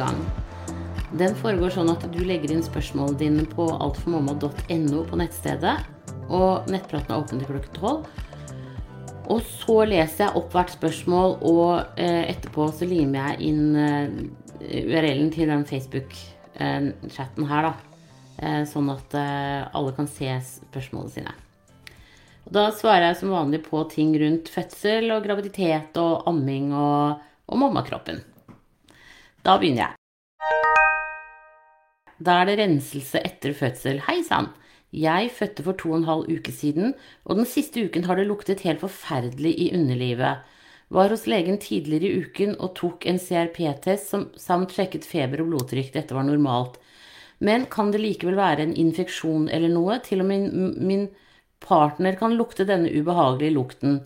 gang. Den foregår sånn at du legger inn spørsmålene dine på altformamma.no på nettstedet. Og nettpraten er åpen til klokken tolv. Og så leser jeg opp hvert spørsmål, og eh, etterpå så limer jeg inn eh, URL-en til den Facebook-chatten her, da. Eh, sånn at eh, alle kan se spørsmålene sine. Og da svarer jeg som vanlig på ting rundt fødsel og graviditet og amming og, og mammakroppen. Da begynner jeg. Da er det renselse etter fødsel. Hei sann! Jeg fødte for to og en halv uke siden, og den siste uken har det luktet helt forferdelig i underlivet. Var hos legen tidligere i uken og tok en CRP-test samt sjekket feber og blodtrykk. Dette var normalt. Men kan det likevel være en infeksjon eller noe? Til og med min, min partner kan lukte denne ubehagelige lukten.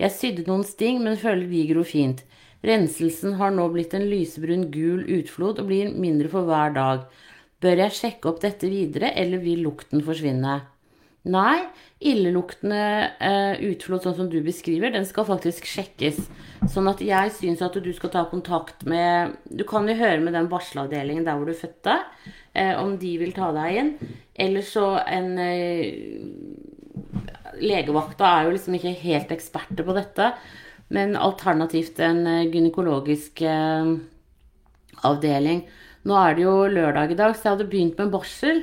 Jeg sydde noen sting, men føler de gror fint. Renselsen har nå blitt en lysebrun gul utflod og blir mindre for hver dag. Bør jeg sjekke opp dette videre, eller vil lukten forsvinne? Nei, illeluktende eh, utflod sånn som du beskriver, den skal faktisk sjekkes. Sånn at jeg syns at du skal ta kontakt med Du kan jo høre med den barselavdelingen der hvor du fødte, eh, om de vil ta deg inn. Eller så en eh, Legevakta er jo liksom ikke helt eksperter på dette, men alternativt en gynekologisk avdeling. Nå er det jo lørdag i dag, så jeg hadde begynt med barsel.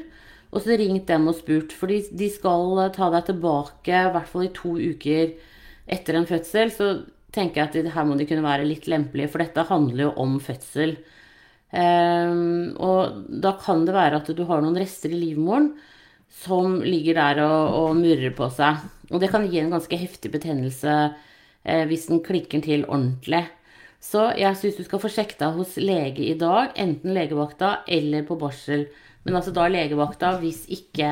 Og så ringt dem og spurt, for de skal ta deg tilbake i hvert fall i to uker etter en fødsel. Så tenker jeg at her må de kunne være litt lempelige, for dette handler jo om fødsel. Um, og da kan det være at du har noen rester i livmoren som ligger der og, og murrer på seg. Og det kan gi en ganske heftig betennelse eh, hvis den klikker til ordentlig. Så jeg syns du skal få sjekket deg hos lege i dag, enten legevakta eller på barsel. Men altså da legevakta hvis ikke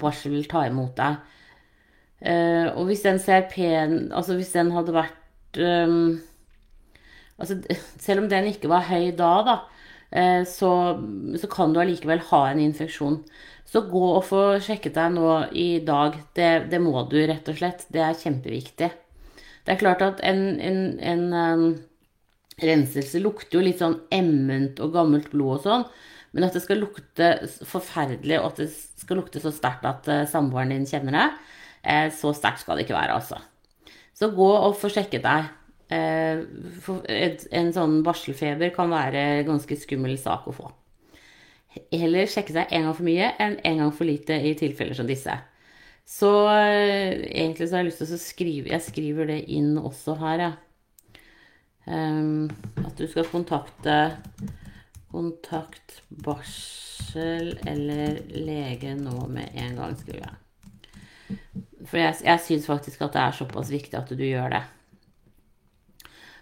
barsel vil ta imot deg. Uh, og hvis den CRP-en Altså hvis den hadde vært um, altså, Selv om den ikke var høy da, da, uh, så, så, kan du allikevel ha en infeksjon. Så gå og få sjekket deg nå i dag. Det, det må du, rett og slett. Det er kjempeviktig. Det er klart at en, en, en um, renselse lukter jo litt sånn emment og gammelt blod og sånn. Men at det skal lukte forferdelig, og at det skal lukte så sterkt at uh, samboeren din kjenner det, uh, så sterkt skal det ikke være, altså. Så gå og få sjekket deg. Et, en sånn barselfeber kan være en ganske skummel sak å få. Heller sjekke seg en gang for mye enn en gang for lite i tilfeller som disse. Så egentlig så har jeg lyst til å skrive Jeg skriver det inn også her, jeg. Ja. Um, at du skal kontakte Kontakt barsel eller lege nå med en gang, skriver jeg. For jeg, jeg syns faktisk at det er såpass viktig at du gjør det.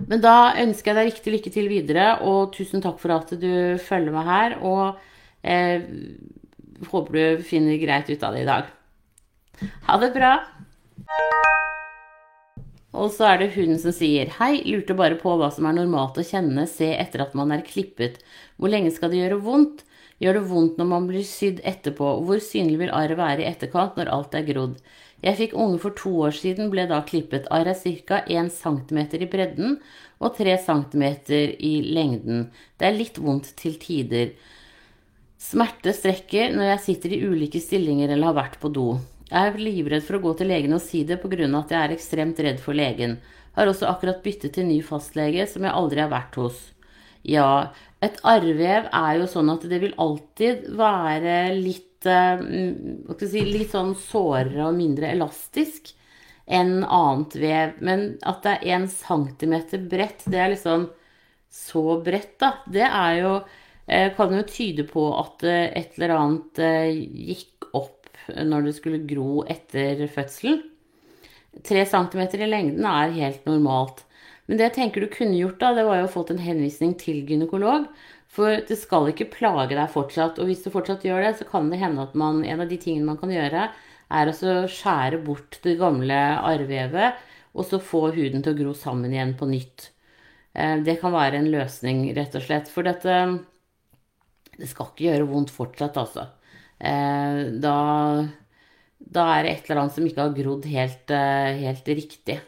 Men da ønsker jeg deg riktig lykke til videre, og tusen takk for at du følger meg her. Og eh, håper du finner greit ut av det i dag. Ha det bra. Og så er det hun som sier Hei, lurte bare på hva som er normalt å kjenne, se etter at man er klippet. Hvor lenge skal det gjøre vondt? Gjør det vondt når man blir sydd etterpå? Hvor synlig vil arr være i etterkant når alt er grodd? Jeg fikk unge for to år siden, ble da klippet. Arr er ca. 1 cm i bredden og 3 cm i lengden. Det er litt vondt til tider. Smerte strekker når jeg sitter i ulike stillinger eller har vært på do. Jeg er livredd for å gå til legen og si det pga. at jeg er ekstremt redd for legen. Har også akkurat byttet til ny fastlege som jeg aldri har vært hos. Ja, et arrvev er jo sånn at det vil alltid være litt, uh, si, litt sånn sårere og mindre elastisk enn annet vev. Men at det er én centimeter bredt, det er liksom så bredt, da. Det er jo uh, Kan jo tyde på at uh, et eller annet gikk når det skulle gro etter fødselen. Tre centimeter i lengden er helt normalt. Men det jeg tenker du kunne gjort, da, det var jo å fått en henvisning til gynekolog. For det skal ikke plage deg fortsatt. Og hvis du fortsatt gjør det, så kan det hende at man, en av de tingene man kan gjøre, er å skjære bort det gamle arrvevet, og så få huden til å gro sammen igjen på nytt. Eh, det kan være en løsning, rett og slett. For dette Det skal ikke gjøre vondt fortsatt, altså. Eh, da, da er det et eller annet som ikke har grodd helt, eh, helt riktig.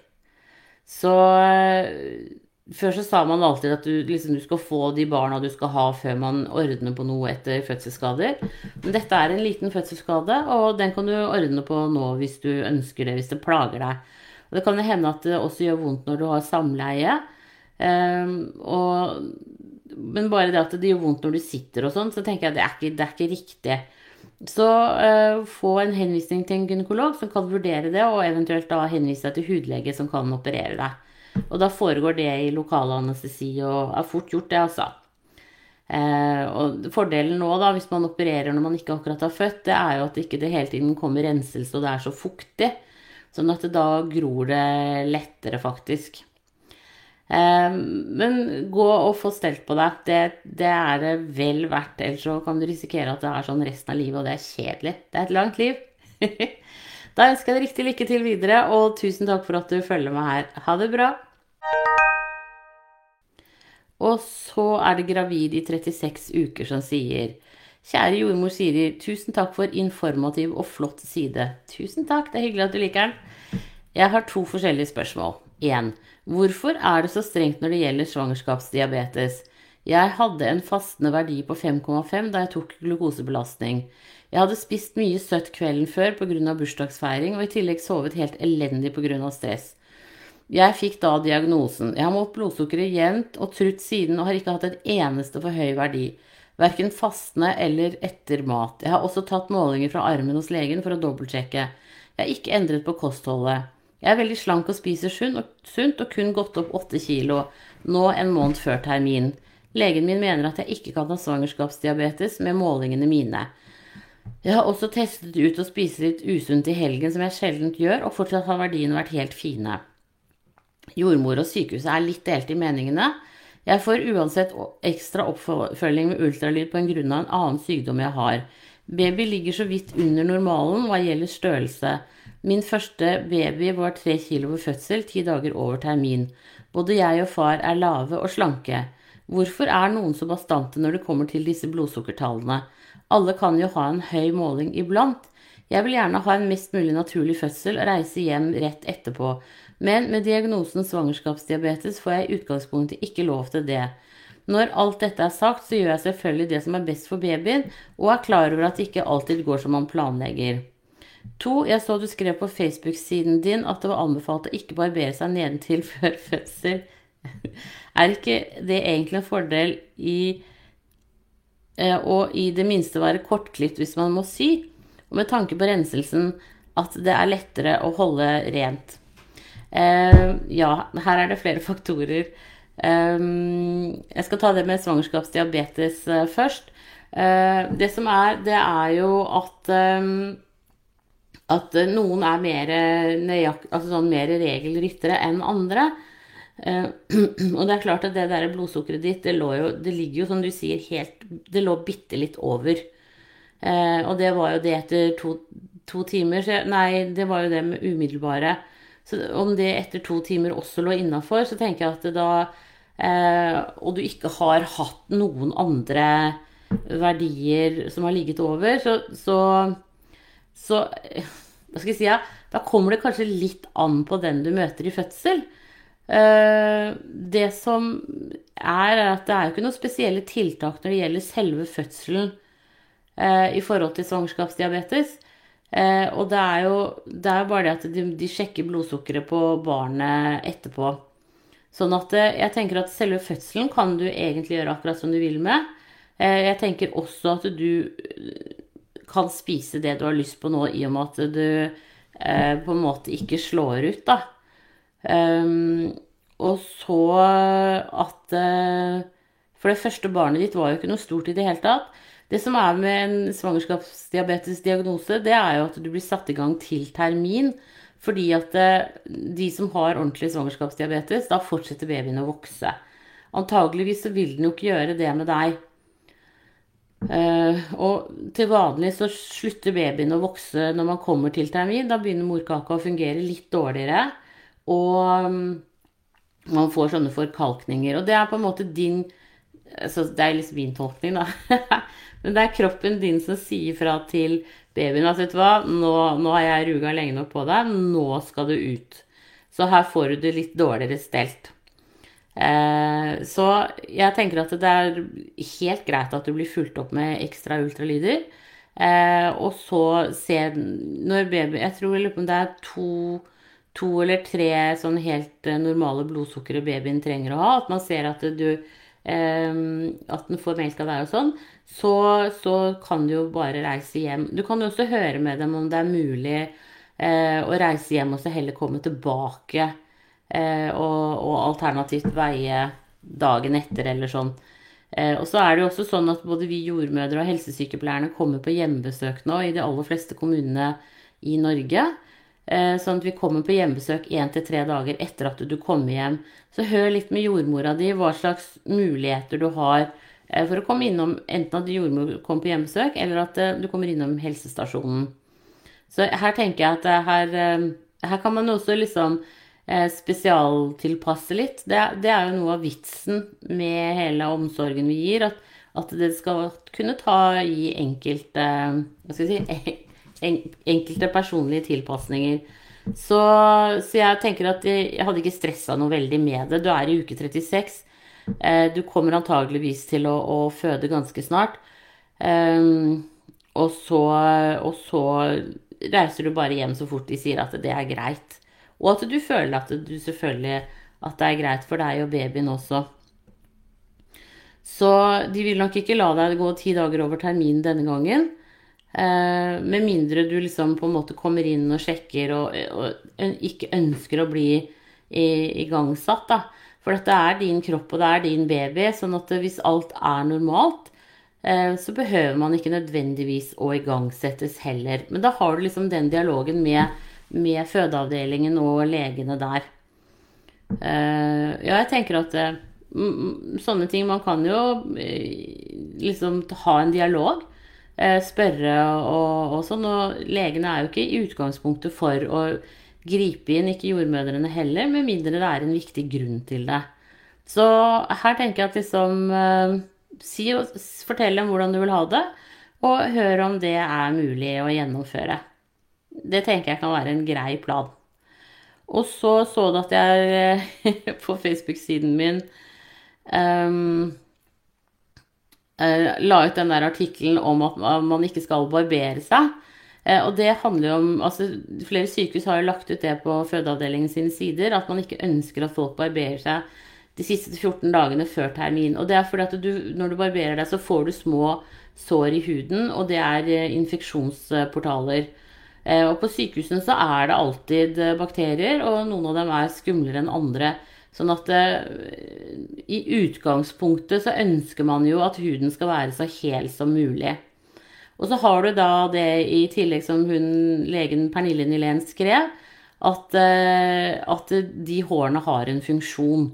Så eh, Før så sa man alltid at du, liksom, du skal få de barna du skal ha før man ordner på noe etter fødselsskader. Men dette er en liten fødselsskade, og den kan du ordne på nå hvis du ønsker det, hvis det plager deg. Og det kan jo hende at det også gjør vondt når du har samleie. Um, og, men bare det at det gjør vondt når du sitter og sånn, så tenker jeg at det er ikke, det er ikke riktig. Så uh, få en henvisning til en gynekolog som kan vurdere det, og eventuelt da henvise deg til hudlege som kan operere deg. Og da foregår det i lokal anestesi, og er fort gjort, det, altså. Eh, og fordelen nå, da, hvis man opererer når man ikke akkurat har født, det er jo at ikke det hele tiden kommer renselse, og det er så fuktig. Sånn at da gror det lettere, faktisk. Eh, men gå og få stelt på deg. Det, det er det vel verdt. Ellers så kan du risikere at det er sånn resten av livet, og det er kjedelig. Det er et langt liv. Da ønsker jeg deg riktig lykke til videre, og tusen takk for at du følger med her. Ha det bra. Og så er det gravid i 36 uker som sier Kjære jordmor Siri, tusen takk for informativ og flott side. Tusen takk, det er hyggelig at du liker den. Jeg har to forskjellige spørsmål. 1. Hvorfor er det så strengt når det gjelder svangerskapsdiabetes? Jeg hadde en fastende verdi på 5,5 da jeg tok glukosebelastning. Jeg hadde spist mye søtt kvelden før pga. bursdagsfeiring, og i tillegg sovet helt elendig pga. stress. Jeg fikk da diagnosen. Jeg har målt blodsukkeret jevnt og trutt siden og har ikke hatt et eneste for høy verdi. Verken fastende eller etter mat. Jeg har også tatt målinger fra armen hos legen for å dobbeltsjekke. Jeg har ikke endret på kostholdet. Jeg er veldig slank og spiser sunt og kun gått opp åtte kilo, nå en måned før termin. Legen min mener at jeg ikke kan ha svangerskapsdiabetes med målingene mine. Jeg har også testet ut å spise litt usunt i helgen, som jeg sjelden gjør, og fortsatt har verdiene vært helt fine. Jordmor og sykehuset er litt delt i meningene. Jeg får uansett ekstra oppfølging med ultralyd på en grunn av en annen sykdom jeg har. Baby ligger så vidt under normalen hva gjelder størrelse. Min første baby var tre kilo ved fødsel, ti dager over termin. Både jeg og far er lave og slanke. Hvorfor er noen så bastante når det kommer til disse blodsukkertallene? Alle kan jo ha en høy måling iblant. Jeg vil gjerne ha en mest mulig naturlig fødsel og reise hjem rett etterpå, men med diagnosen svangerskapsdiabetes får jeg i utgangspunktet ikke lov til det. Når alt dette er sagt, så gjør jeg selvfølgelig det som er best for babyen, og er klar over at det ikke alltid går som man planlegger. To, jeg så du skrev på Facebook-siden din at det var anbefalt å ikke barbere seg nedentil før fødsel. Er ikke det egentlig en fordel i å i det minste være kortklipt hvis man må sy. Og med tanke på renselsen at det er lettere å holde rent. Eh, ja, her er det flere faktorer. Eh, jeg skal ta det med svangerskapsdiabetes først. Det som er, det er jo at at noen er mer, altså sånn mer regelryttere enn andre. Uh, og det er klart at det der blodsukkeret ditt, det, jo, det, ligger jo som du sier helt Det lå bitte litt over. Uh, og det var jo det etter to, to timer. Jeg, nei, det var jo det med umiddelbare. Så om det etter to timer også lå innafor, så tenker jeg at da uh, Og du ikke har hatt noen andre verdier som har ligget over, så, så, så Hva skal jeg si? Ja, da kommer det kanskje litt an på den du møter i fødsel. Eh, det som er, er at det er jo ikke noen spesielle tiltak når det gjelder selve fødselen eh, i forhold til svangerskapsdiabetes. Eh, og det er jo det er bare det at de, sjekker blodsukkeret på barnet etterpå. Sånn at jeg tenker at selve fødselen kan du egentlig gjøre akkurat som du vil med. Jeg tenker også at du kan spise det du har lyst på nå, i og med at du på en måte ikke slår ut, da. Um, og så at uh, For det første barnet ditt var jo ikke noe stort i det hele tatt. Det som er med en svangerskapsdiabetesdiagnose, det er jo at du blir satt i gang til termin. Fordi at uh, de som har ordentlig svangerskapsdiabetes, da fortsetter babyen å vokse. Antageligvis så vil den jo ikke gjøre det med deg. Uh, og til vanlig så slutter babyen å vokse når man kommer til termin. Da begynner morkaka å fungere litt dårligere. Og um, man får sånne forkalkninger. Og det er på en måte din altså Det er liksom min tolkning, da. Men det er kroppen din som sier fra til babyen at vet du hva, nå, nå har jeg ruga lenge nok på deg, nå skal du ut. Så her får du det litt dårligere stelt. Eh, så jeg tenker at det er helt greit at du blir fulgt opp med ekstra ultralyder. Eh, og så se når baby Jeg tror om det er to, to eller tre sånn helt eh, normale blodsukkeret babyen trenger å ha. At man ser at du At den får melk av deg og sånn. Så, så, kan du jo bare reise hjem. Du kan jo også høre med dem om det er mulig å reise hjem og så heller komme tilbake Eh, og, og, alternativt veie dagen etter eller sånn. Eh, og så er det jo også sånn at både vi jordmødre og helsesykepleierne kommer på hjemmebesøk nå i de aller fleste kommunene i Norge. Eh, sånn at vi kommer på hjemmebesøk én til tre dager etter at du kommer hjem. Så hør litt med jordmora di hva slags muligheter du har for å komme innom enten at jordmor kommer på hjemmebesøk, eller at du kommer innom helsestasjonen. Så her tenker jeg at her, her kan man også liksom Eh, spesialtilpasse litt. Det, det, er jo noe av vitsen med hele omsorgen vi gir. At, at det skal kunne ta i enkelte Hva skal jeg si Enkelte personlige tilpasninger. Så, så, jeg tenker at jeg, jeg hadde ikke stressa noe veldig med det. Du er i uke 36. Eh, du kommer antageligvis til å, å føde ganske snart. Um, og, så, og så reiser du bare hjem så fort de sier at det er greit. Og at du føler at du selvfølgelig at det er greit for deg og babyen også. Så de vil nok ikke la deg gå ti dager over terminen denne gangen. Eh, med mindre du liksom på en måte kommer inn og sjekker og, og ikke ønsker å bli igangsatt, da. For dette er din kropp, og det er din baby. Sånn at hvis alt er normalt, eh, så behøver man ikke nødvendigvis å igangsettes heller. Men da har du liksom den dialogen med med fødeavdelingen og legene der. Uh, ja, jeg tenker at uh, sånne ting Man kan jo uh, liksom ha en dialog. spørre og, og sånn. Og legene er jo ikke i utgangspunktet for å gripe inn, ikke jordmødrene heller, med mindre det er en viktig grunn til det. Så her tenker jeg at liksom Si fortell dem hvordan du vil ha det, og hør om det er mulig å gjennomføre. Det tenker jeg kan være en grei plan. Og så så du at jeg på Facebook-siden min um, la ut den der artikkelen om at man ikke skal barbere seg. Og det handler jo om altså Flere sykehus har jo lagt ut det på fødeavdelingen sine sider, at man ikke ønsker at folk barberer seg de siste 14 dagene før termin. Og det er fordi at du, når du barberer deg, så får du små sår i huden, og det er infeksjonsportaler. Eh, og på sykehusene så er det alltid eh, bakterier, og noen av dem er skumlere enn andre. Sånn at eh, i utgangspunktet så ønsker man jo at huden skal være så hel som mulig. Og så har du da det i tillegg som hun, legen Pernille Nylén skrev, at, at de hårene har en funksjon.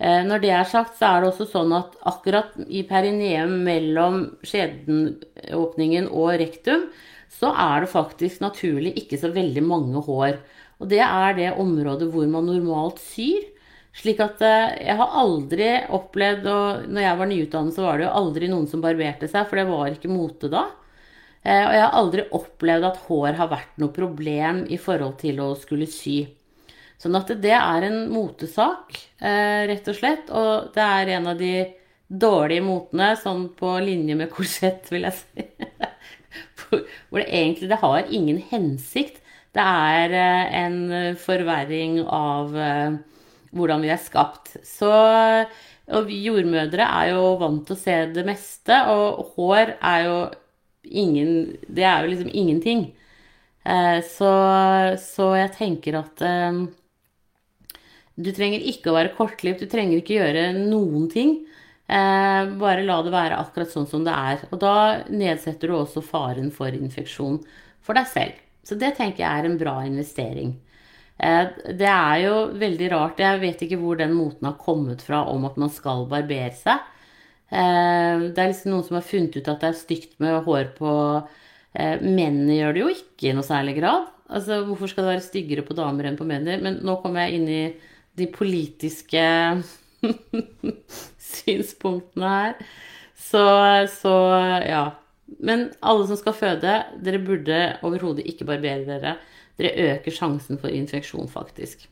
Når det er sagt, så er det også sånn at akkurat i perineum mellom skjedenåpningen og rektum, så er det faktisk naturlig ikke så veldig mange hår. Og det er det området hvor man normalt syr. Slik at eh, jeg har aldri opplevd Og når jeg var nyutdannet, så var det jo aldri noen som barberte seg, for det var ikke mote da. Eh, og jeg har aldri opplevd at hår har vært noe problem i forhold til å skulle sy. Sånn at det er en motesak, eh, rett og slett. Og det er en av de dårlige motene, sånn på linje med korsett, vil jeg si. hvor det egentlig det har ingen hensikt. Det er eh, en forverring av eh, hvordan vi er skapt. Så og vi jordmødre er jo vant til å se det meste, og hår er jo ingen Det er jo liksom ingenting. Eh, så, så jeg tenker at du trenger ikke å være kortklipt, du trenger ikke gjøre noen ting. Eh, bare la det være akkurat sånn som det er. Og da nedsetter du også faren for infeksjon for deg selv. Så det tenker jeg er en bra investering. Eh, det er jo veldig rart, jeg vet ikke hvor den moten har kommet fra om at man skal barbere seg. Eh, det er liksom noen som har funnet ut at det er stygt med hår på eh, Mennene gjør det jo ikke i noe særlig grad. Altså, Hvorfor skal det være styggere på damer enn på menn? Men nå kommer jeg inn i de politiske synspunktene her. Så, så, ja. Men alle som skal føde, dere burde overhodet ikke barbere dere. Dere øker sjansen for infeksjon, faktisk.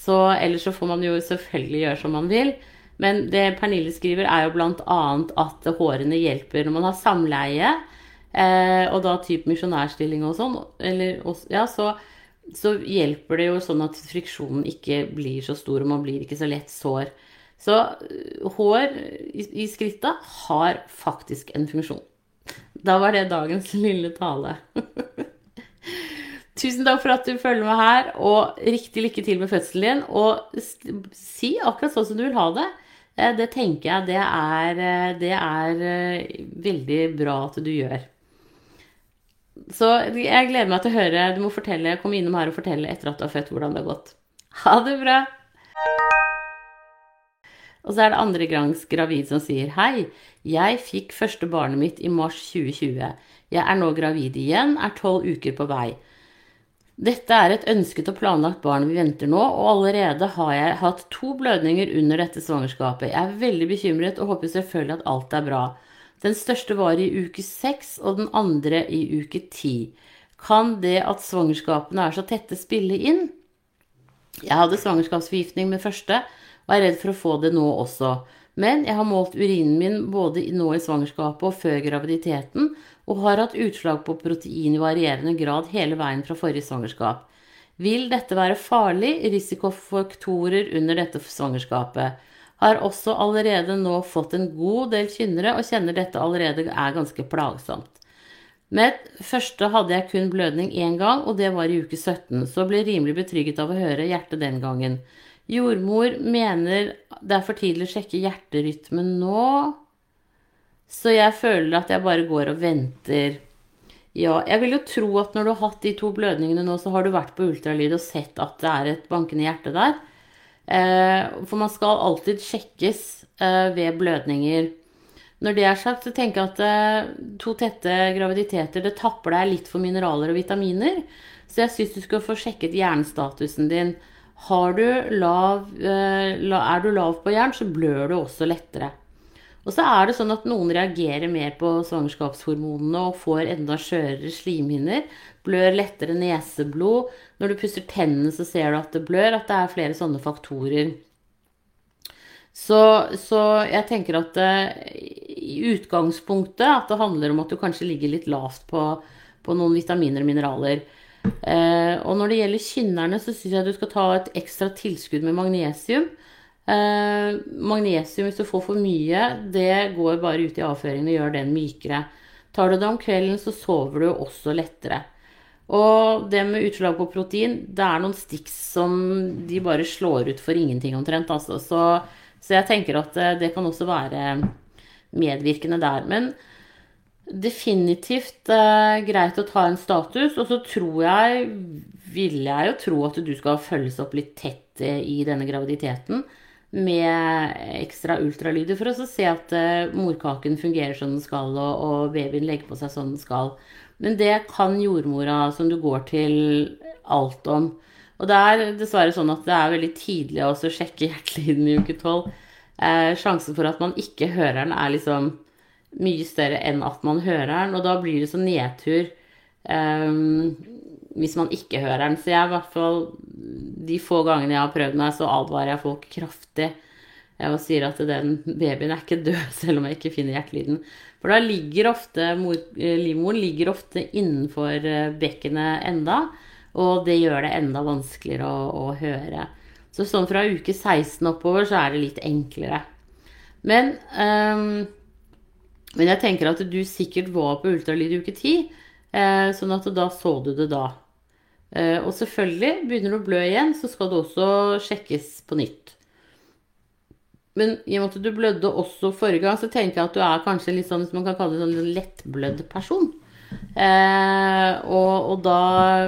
Så ellers så får man jo selvfølgelig gjøre som man vil. Men det Pernille skriver, er jo bl.a. at hårene hjelper når man har samleie, eh, og da type misjonærstilling og sånn, eller, ja, så, så, hjelper det jo sånn at friksjonen ikke blir så stor, og man blir ikke så lett sår. Så eh, hår i, skritta har faktisk en funksjon. Da var det dagens lille tale. Tusen takk for at du følger med her, og riktig lykke til med fødselen din. Og si akkurat sånn som du vil ha det. Eh, det tenker jeg det er, eh, det er eh, veldig bra at du gjør. Så jeg gleder meg til å høre. Du må fortelle, komme innom her og fortelle etter at du har født hvordan det har gått. Ha det bra! Og så er det andre gangs gravid som sier hei. Jeg fikk første barnet mitt i mars 2020. Jeg er nå gravid igjen, er tolv uker på vei. Dette er et ønsket og planlagt barn vi venter nå, og allerede har jeg hatt to blødninger under dette svangerskapet. Jeg er veldig bekymret og håper selvfølgelig at alt er bra. Den største var i uke seks og den andre i uke ti. Kan det at svangerskapene er så tette, spille inn? Jeg hadde svangerskapsforgiftning med første og er redd for å få det nå også. Men jeg har målt urinen min både nå i svangerskapet og før graviditeten, og har hatt utslag på protein i varierende grad hele veien fra forrige svangerskap. Vil dette være farlig? Risikofaktorer under dette svangerskapet. Har også allerede nå fått en god del kynnere og kjenner dette allerede er ganske plagsomt. Med første hadde jeg kun blødning én gang, og det var i uke 17, så ble rimelig betrygget av å høre hjertet den gangen. Jordmor mener det er for tidlig å sjekke hjerterytmen nå, så jeg føler at jeg bare går og venter. Ja, jeg vil jo tro at når du har hatt de to blødningene nå, så har du vært på ultralyd og sett at det er et bankende hjerte der. Eh, for man skal alltid sjekkes eh, ved blødninger. Når det er sagt, så tenker jeg at eh, to tette graviditeter det tapper deg litt for mineraler og vitaminer. Så jeg syns du skal få sjekket jernstatusen din. Du lav, er du lav på jern, så blør du også lettere. Og så er det sånn at noen reagerer mer på svangerskapshormonene og får enda skjørere slimhinner. Blør lettere neseblod. Når du pusser tennene, så ser du at det blør. At det er flere sånne faktorer. Så, så jeg tenker at det, i utgangspunktet at det handler om at du kanskje ligger litt lavt på, på noen vitaminer og mineraler. Eh, og når det gjelder kynnerne, så syns jeg du skal ta et ekstra tilskudd med magnesium. Eh, magnesium, hvis du får for mye, det går bare ut i avføringen og gjør den mykere. Tar du det om kvelden, så sover du også lettere. Og det med utslag på protein, det er noen stiks som de bare slår ut for ingenting omtrent. Altså. Så, så, jeg tenker at det, det, kan også være medvirkende der. Men definitivt eh, greit å ta en status. Og så tror jeg, vil jeg jo tro at du skal følges opp litt tett eh, i denne graviditeten med ekstra ultralyder for å se at uh, morkaken fungerer som den skal, og, og, babyen legger på seg som den skal. Men det kan jordmora som du går til, alt om. Og det er dessverre sånn at det er veldig tidlig å sjekke hjertelyden i uke tolv. Eh, sjansen for at man ikke hører den, er liksom mye større enn at man hører den. Og da blir det så nedtur eh, hvis man ikke hører den. Så jeg i hvert fall de få gangene jeg har prøvd meg, så advarer jeg folk kraftig. Jeg sier at den babyen er ikke død selv om jeg ikke finner hjertelyden. For da ligger ofte mor, livmoren ligger ofte innenfor eh, bekkenet enda, og det gjør det enda vanskeligere å, å, høre. Så sånn fra uke 16 oppover så er det litt enklere. Men, um, men jeg tenker at du sikkert var på ultralyd i uke 10, eh, sånn at da så du det da. Uh, og selvfølgelig, begynner du å blø igjen, så skal det også sjekkes på nytt. Men i og med at du blødde også forrige gang, så tenker jeg at du er kanskje litt sånn, som man kan kalle det, sånn lettblødd person. Eh, og, og, da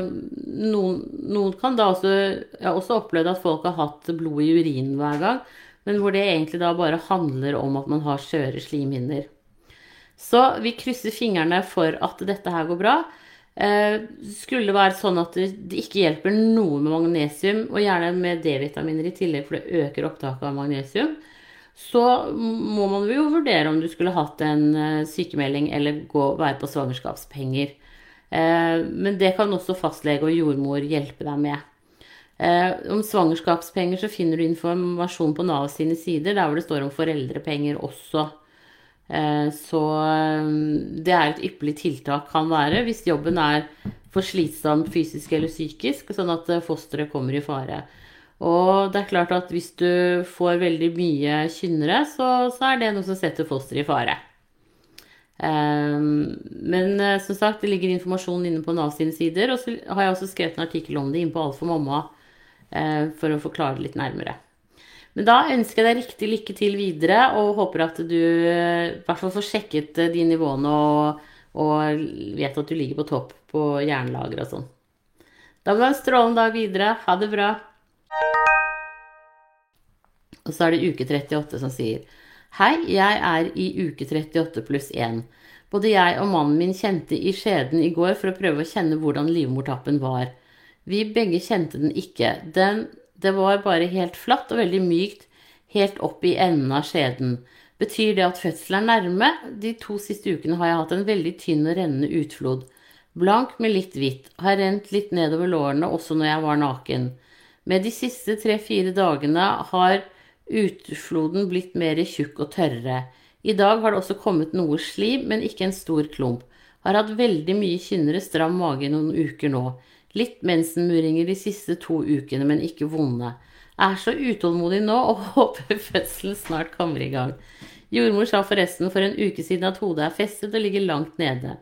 noen, noen, kan da også Jeg har også opplevd at folk har hatt blod i urinen hver gang, men hvor det egentlig da bare handler om at man har skjøre slimhinner. Så vi krysser fingrene for at dette her går bra. Eh, skulle det være sånn at det ikke hjelper noe med magnesium, og gjerne med D-vitaminer i tillegg, for det øker opptaket av magnesium, så må man jo vurdere om du skulle hatt en eh, sykemelding eller gå, være på svangerskapspenger. Eh, men det kan også fastlege og jordmor hjelpe deg med. Eh, om svangerskapspenger så finner du informasjon på Nav sine sider, der hvor det står om foreldrepenger også. Så det er et ypperlig tiltak kan være hvis jobben er for slitsom fysisk eller psykisk, sånn at fosteret kommer i fare. Og det er klart at hvis du får veldig mye kynnere, så, så er det noe som setter fosteret i fare. Um, men uh, som sagt, det ligger informasjon inne på Nav sine sider. Og så har jeg også skrevet en artikkel om det inne på Alt for mamma uh, for å forklare det litt nærmere. Men da ønsker jeg deg riktig lykke til videre, og håper at du uh, i hvert fall får sjekket de nivåene og, og vet at du ligger på topp på jernlager og sånn. Da må du ha en strålende dag videre. Ha det bra. Og så er det uke 38 som sier Hei, jeg er i uke 38 pluss 1. Både jeg og mannen min kjente i skjeden i går for å prøve å kjenne hvordan livmortappen var. Vi begge kjente den ikke. Den, det var bare helt flatt og veldig mykt helt opp i enden av skjeden. Betyr det at fødselen er nærme? De to siste ukene har jeg hatt en veldig tynn og rennende utflod. Blank med litt hvitt. Har rent litt nedover lårene også når jeg var naken. Med de siste tre-fire dagene har utfloden blitt mer tjukk og tørrere. I dag har det også kommet noe slim, men ikke en stor klump. Har hatt veldig mye kynnere, stram mage i noen uker nå. Litt mensenmuringer de siste to ukene, men ikke vonde. Er så utålmodig nå og håper fødselen snart kommer i gang. Jordmor sa forresten for en uke siden at hodet er festet og ligger langt nede.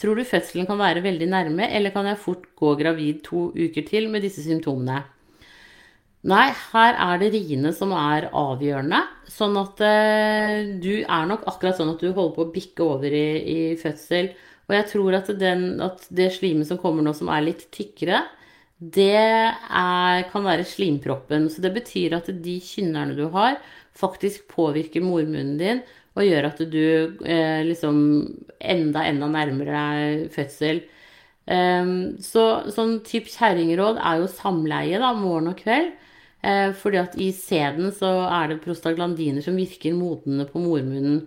Tror du fødselen kan være veldig nærme, eller kan jeg fort gå gravid to uker til med disse symptomene? Nei, her er det riene som er avgjørende. Sånn at eh, du er nok akkurat sånn at du holder på å bikke over i, i fødsel. Og jeg tror at, den, at, det slimet som kommer nå, som er litt tykkere, det er, kan være slimproppen. Så det betyr at de kynnerne du har, faktisk påvirker mormunnen din og gjør at du eh, liksom enda, enda nærmere deg fødsel. Um, så sånn type kjerringråd er jo samleie da, morgen og kveld. Eh, fordi at i sæden så er det prostaglandiner som virker modnende på mormunnen.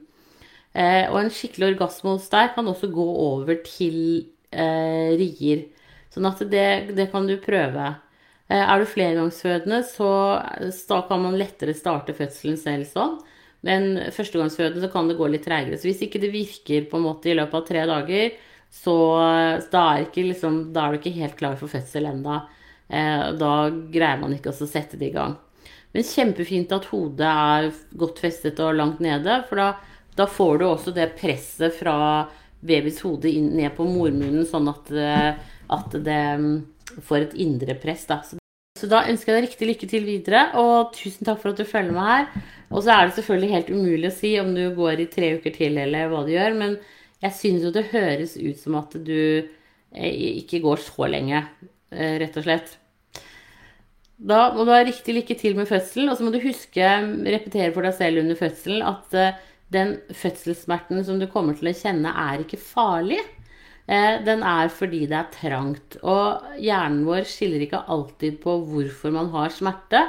Eh, og en skikkelig orgasme hos deg kan også gå over til eh, rier. Sånn at det, det, kan du prøve. Eh, er du flergangsfødende, så kan man lettere starte fødselen selv sånn. Men førstegangsfødende så kan det gå litt treigere. Så hvis ikke det virker på en måte i løpet av tre dager, så da er, liksom, da er du ikke helt klar for fødsel ennå. Eh, da greier man ikke å sette det i gang. Men kjempefint at hodet er godt festet og langt nede, for da, da får du også det presset fra babys hode inn, ned på mormunnen, sånn at, at det mm, får et indre press. Da. Så da ønsker jeg deg riktig lykke til videre, og tusen takk for at du følger med her. Og så er det selvfølgelig helt umulig å si om du går i tre uker til eller hva du gjør, men jeg syns jo det høres ut som at du eh, ikke går så lenge. Eh, rett og slett. Da må du ha riktig lykke til med fødselen, og så må du huske, repetere for deg selv under fødselen, at eh, den fødselssmerten som du kommer til å kjenne, er ikke farlig. Eh, den er fordi det er trangt. Og hjernen vår skiller ikke alltid på hvorfor man har smerte.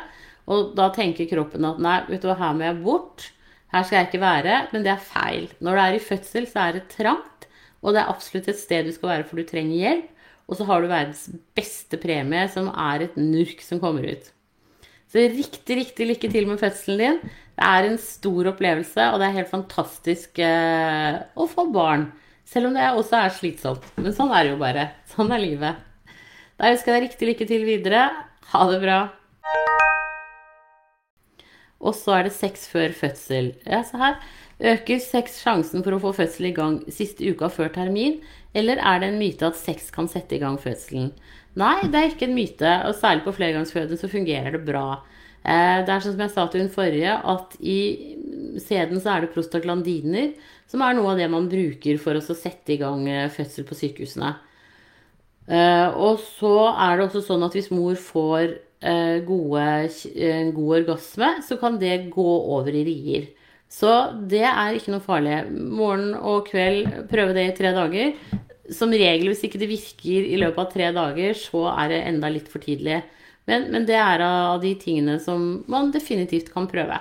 Og da tenker kroppen at nei, vet du hva, her må jeg bort. Her skal jeg ikke være. Men det er feil. Når du er i fødsel, så er det trangt. Og det er absolutt et sted du skal være, for du trenger hjelp. Og så har du verdens beste premie, som er et nurk som kommer ut. Så riktig, riktig lykke til med fødselen din. Det er en stor opplevelse, og det er helt fantastisk eh, å få barn. Selv om det også er slitsomt. Men sånn er det jo bare. Sånn er livet. Da ønsker jeg deg riktig lykke til videre. Ha det bra. Og så er det sex før fødsel. Ja, se her. Øker sex sjansen for å få fødsel i gang siste uka før termin, eller er det en myte at sex kan sette i gang fødselen? Nei, det er ikke en myte, og særlig på flergangsfødende så fungerer det bra. Eh, det er sånn som jeg sa til hun forrige, at i sæden så er det prostaglandiner, som er noe av det man bruker for å sette i gang eh, fødsel på sykehusene. Eh, og så er det også sånn at hvis mor får gode, god orgasme, så kan det gå over i rier. Så det er ikke noe farlig. Morgen og kveld, prøve det i tre dager. Som regel, hvis ikke det virker i løpet av tre dager, så er det enda litt for tidlig. Men, men det er av de tingene som man definitivt kan prøve.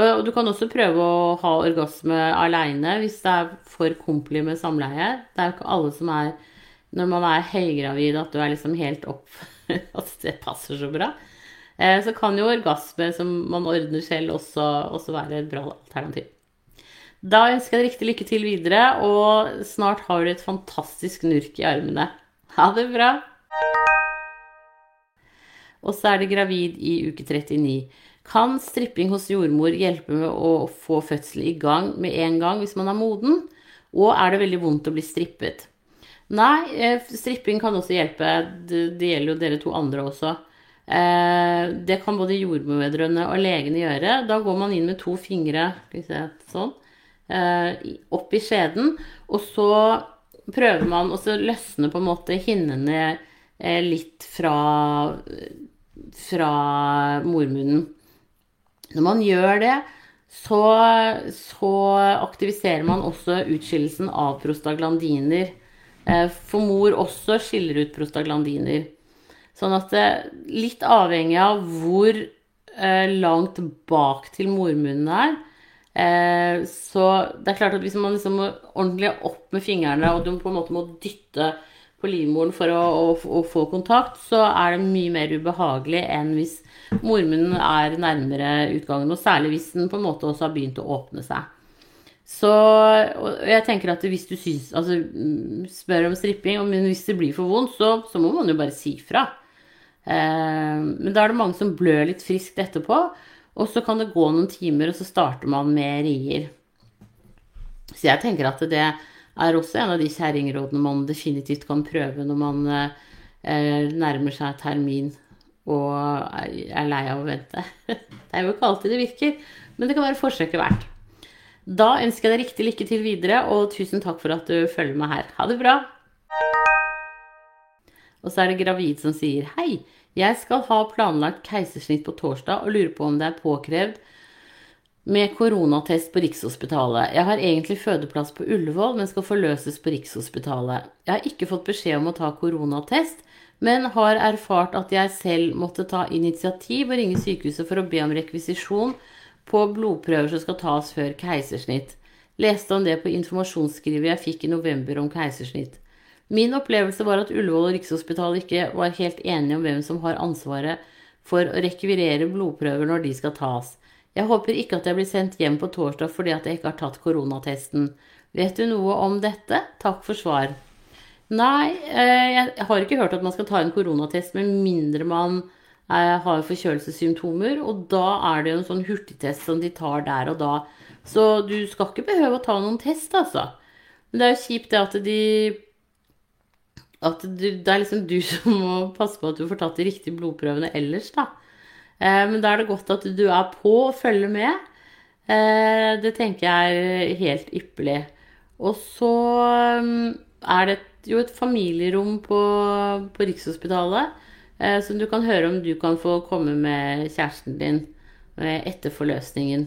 Og du kan også prøve å ha orgasme aleine hvis det er for kompli med samleie. Det er jo ikke alle som er Når man er høygravid, at du er liksom helt opp at det passer så bra. Eh, så kan jo orgasme som man ordner selv, også, også være et bra alternativ. Da ønsker jeg deg riktig lykke til videre, og snart har du et fantastisk nurk i armene. Ha det bra! Og så er det gravid i uke 39. Kan stripping hos jordmor hjelpe med å få fødsel i gang med en gang hvis man er moden? Og er det veldig vondt å bli strippet? Nei, eh, stripping kan også hjelpe. Det, gjelder jo dere to andre også. Eh, det kan både jordmødrene og legene gjøre. Da går man inn med to fingre sånn, eh, opp i skjeden, og så prøver man å løsne på en måte hinnene litt fra fra mormunnen. Når man gjør det, så, så aktiviserer man også utskillelsen av prostaglandiner. Eh, for mor også skiller ut prostaglandiner. Sånn at det, litt avhengig av hvor eh, langt bak til mormunnen er, eh, så det er klart at hvis man liksom må ordentlig opp med fingrene, og du på en måte må dytte på livmoren for å, å, å, få kontakt, så er det mye mer ubehagelig enn hvis mormunnen er nærmere utgangen. Og særlig hvis den på en måte også har begynt å åpne seg. Så jeg tenker at hvis du syns Altså spør om stripping, men hvis det blir for vondt, så, så må man jo bare si fra. Eh, men da er det mange som blør litt friskt etterpå. Og så kan det gå noen timer, og så starter man med rier. Så jeg tenker at det er også en av de kjerringrådene man definitivt kan prøve når man eh, nærmer seg termin og er lei av å vente. Det er jo ikke alltid det virker, men det kan være forsøket verdt. Da ønsker jeg deg riktig lykke til videre, og tusen takk for at du følger meg her. Ha det bra! Og så er det gravid som sier hei, jeg skal ha planlagt keisersnitt på torsdag og lurer på om det er påkrevd med koronatest på Rikshospitalet. Jeg har egentlig fødeplass på Ullevål, men skal forløses på Rikshospitalet. Jeg har ikke fått beskjed om å ta koronatest, men har erfart at jeg selv måtte ta initiativ og ringe sykehuset for å be om rekvisisjon på blodprøver som skal tas før keisersnitt. Leste om det på informasjonsskrivet jeg fikk i november om keisersnitt. Min opplevelse var at Ullevål og Rikshospitalet ikke var helt enige om hvem som har ansvaret for å rekvirere blodprøver når de skal tas. Jeg håper ikke at jeg blir sendt hjem på torsdag fordi at jeg ikke har tatt koronatesten. Vet du noe om dette? Takk for svar. Nei, eh, jeg har ikke hørt at man skal ta en koronatest med mindre man eh, har forkjølelsessymptomer. Og da er det jo en sånn hurtigtest som de tar der og da. Så du skal ikke behøve å ta noen test, altså. Men det er jo kjipt det at de At det er liksom du som må passe på at du får tatt de riktige blodprøvene ellers, da. Eh, men da er det godt at du er på og følger med. Eh, det tenker jeg er helt ypperlig. Og så mm, er det jo et familierom på, på Rikshospitalet eh, som du kan høre om du kan få komme med kjæresten din etter forløsningen.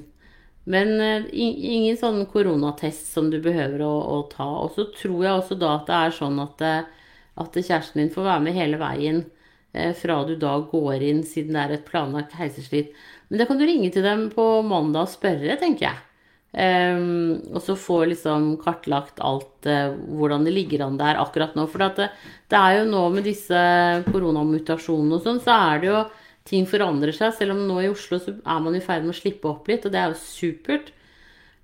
Men ingen sånn koronatest som du behøver å, å ta. Og så tror jeg også da at det er sånn at, at kjæresten din får være med hele veien. Eh, fra du da går inn, siden det er et planlagt keisersnitt. Men da kan du ringe til dem på mandag og spørre, tenker jeg. Um, og så få liksom kartlagt alt uh, hvordan det ligger an der akkurat nå. For det, det, er jo nå med disse koronamutasjonene og sånn, så er det jo ting forandrer seg. Selv om nå i Oslo så er man i ferd med å slippe opp litt, og det er jo supert.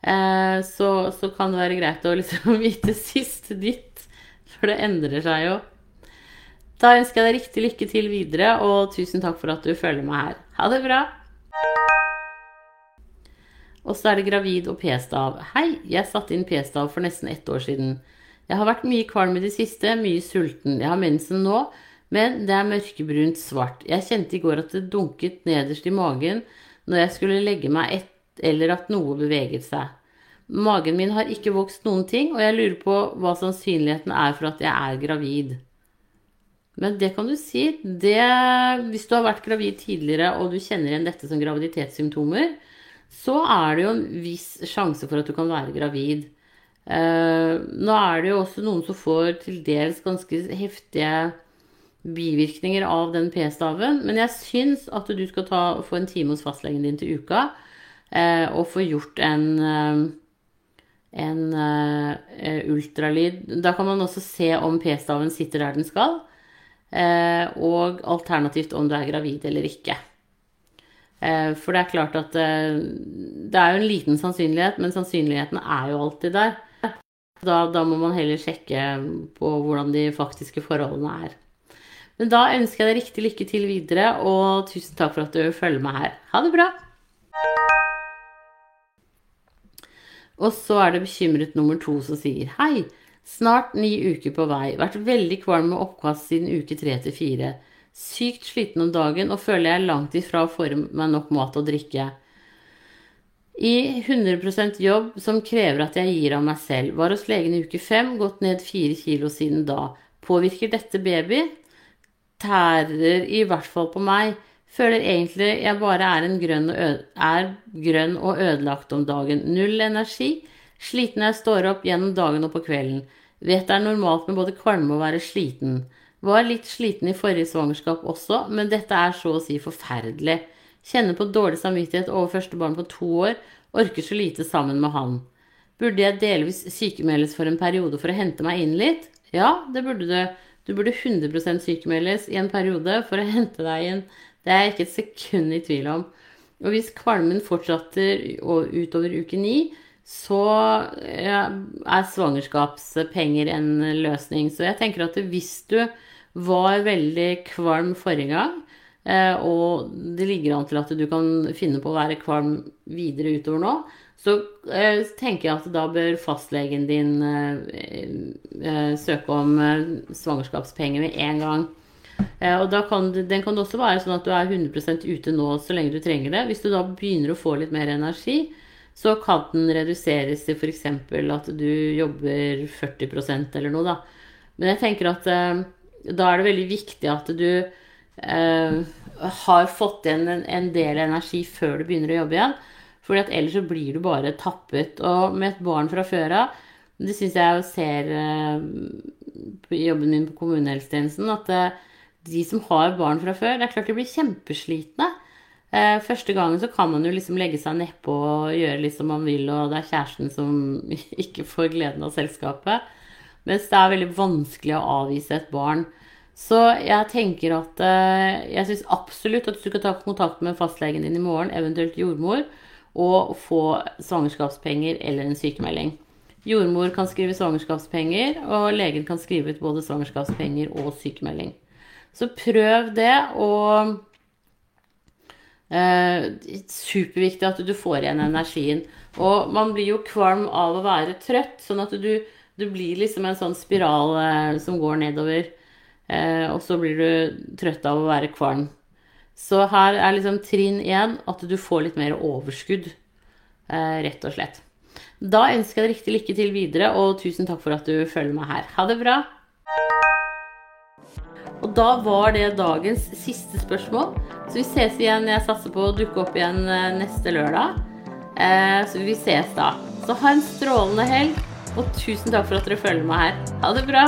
Uh, så, så, kan det være greit å liksom vite siste nytt, for det endrer seg jo. Da ønsker jeg deg riktig lykke til videre, og tusen takk for at du følger meg her. Ha det bra! Og så er det gravid og p-stav. Hei, jeg satte inn p-stav for nesten ett år siden. Jeg har vært mye kvalm i det siste, mye sulten. Jeg har mensen nå, men det er mørkebrunt svart. Jeg kjente i går at det dunket nederst i magen når jeg skulle legge meg ett, eller at noe beveget seg. Magen min har ikke vokst noen ting, og jeg lurer på hva sannsynligheten er for at jeg er gravid. Men det kan du si. Det, hvis du har vært gravid tidligere og du kjenner igjen dette som graviditetssymptomer, så er det jo en viss sjanse for at du kan være gravid. Eh, nå er det jo også noen som får til dels ganske heftige bivirkninger av den p-staven. Men jeg syns at du skal ta, få en time hos fastlegen din til uka eh, og få gjort en, eh, en uh, ultralyd. Da kan man også se om p-staven sitter der den skal. uh, og alternativt om du er gravid eller ikke. Uh, for det er klart at det er jo en liten sannsynlighet, men sannsynligheten er jo alltid der. Da, da må man heller sjekke på hvordan de faktiske forholdene er. Men da ønsker jeg deg riktig lykke til videre, og tusen takk for at du følger med her. Ha det bra! Og så er det bekymret nummer to som sier hei. Snart ni uker på vei. Vært veldig kvalm med oppkast siden uke tre til fire. Sykt sliten om dagen og føler jeg er langt ifra å få meg nok mat og drikke. I 100% jobb som krever at jeg gir av meg selv. Var hos legen i uke fem, gått ned fire kilo siden da. Påvirker dette baby? Tærer i hvert fall på meg. Føler egentlig jeg bare er, grønn og, er grønn og ødelagt om dagen. Null energi. Sliten jeg står opp gjennom dagen og på kvelden. Vet det er normalt med både kvalme og være sliten. Var litt sliten i forrige svangerskap også, men dette er så å si forferdelig. Kjenner på dårlig samvittighet over første barn på to år, orker så lite sammen med han. Burde jeg delvis sykemeldes for en periode for å hente meg inn litt? Ja, det burde du. Du burde 100% sykemeldes i en periode for å hente deg inn. Det er jeg ikke et sekund i tvil om. Og hvis kvalmen fortsetter utover uke ni, så er svangerskapspenger en løsning. Så jeg tenker at hvis du var veldig kvalm forrige gang, eh, og det ligger an til at du kan finne på å være kvalm videre utover nå, så eh, tenker jeg at da bør fastlegen din eh, søke om svangerskapspenger med en gang. Og da kan, den kan det også være sånn at du er 100% ute nå så lenge du trenger det. Hvis du da begynner å få litt mer energi, så kan den reduseres til f.eks. at du jobber 40% eller noe, da. Men jeg tenker at eh, da er det veldig viktig at du eh, har fått igjen en, en, del energi før du begynner å jobbe igjen. at ellers så blir du bare tappet. Og med et barn fra før av Det syns jeg jo ser eh, på jobben min på kommunehelsetjenesten, at eh, de som har barn fra før, det er klart de blir kjempeslitne. Eh, første gangen så kan man jo liksom legge seg nedpå og gjøre litt som man vil, og det er kjæresten som ikke får gleden av selskapet. Mens det er veldig vanskelig å avvise et barn. Så jeg tenker at eh, jeg syns absolutt at du skal ta kontakt med fastlegen din i morgen, eventuelt jordmor, og få svangerskapspenger eller en sykemelding. Jordmor kan skrive svangerskapspenger, og legen kan skrive ut både svangerskapspenger og sykemelding. Så prøv det, og Eh, superviktig at du får igjen energien. Og man blir jo kvalm av å være trøtt, sånn at du, du blir liksom en sånn spiral eh, som går nedover. Eh, og så blir du trøtt av å være kvalm. Så her er liksom trinn én at du får litt mer overskudd, eh, rett og slett. Da ønsker jeg deg riktig lykke til videre, og tusen takk for at du følger meg her. Ha det bra! Og da var det dagens siste spørsmål. Så vi ses igjen. Jeg satser på å dukke opp igjen eh, neste lørdag. Eh, så vi ses da. Så ha en strålende helg, og tusen takk for at dere følger meg her. Ha det bra.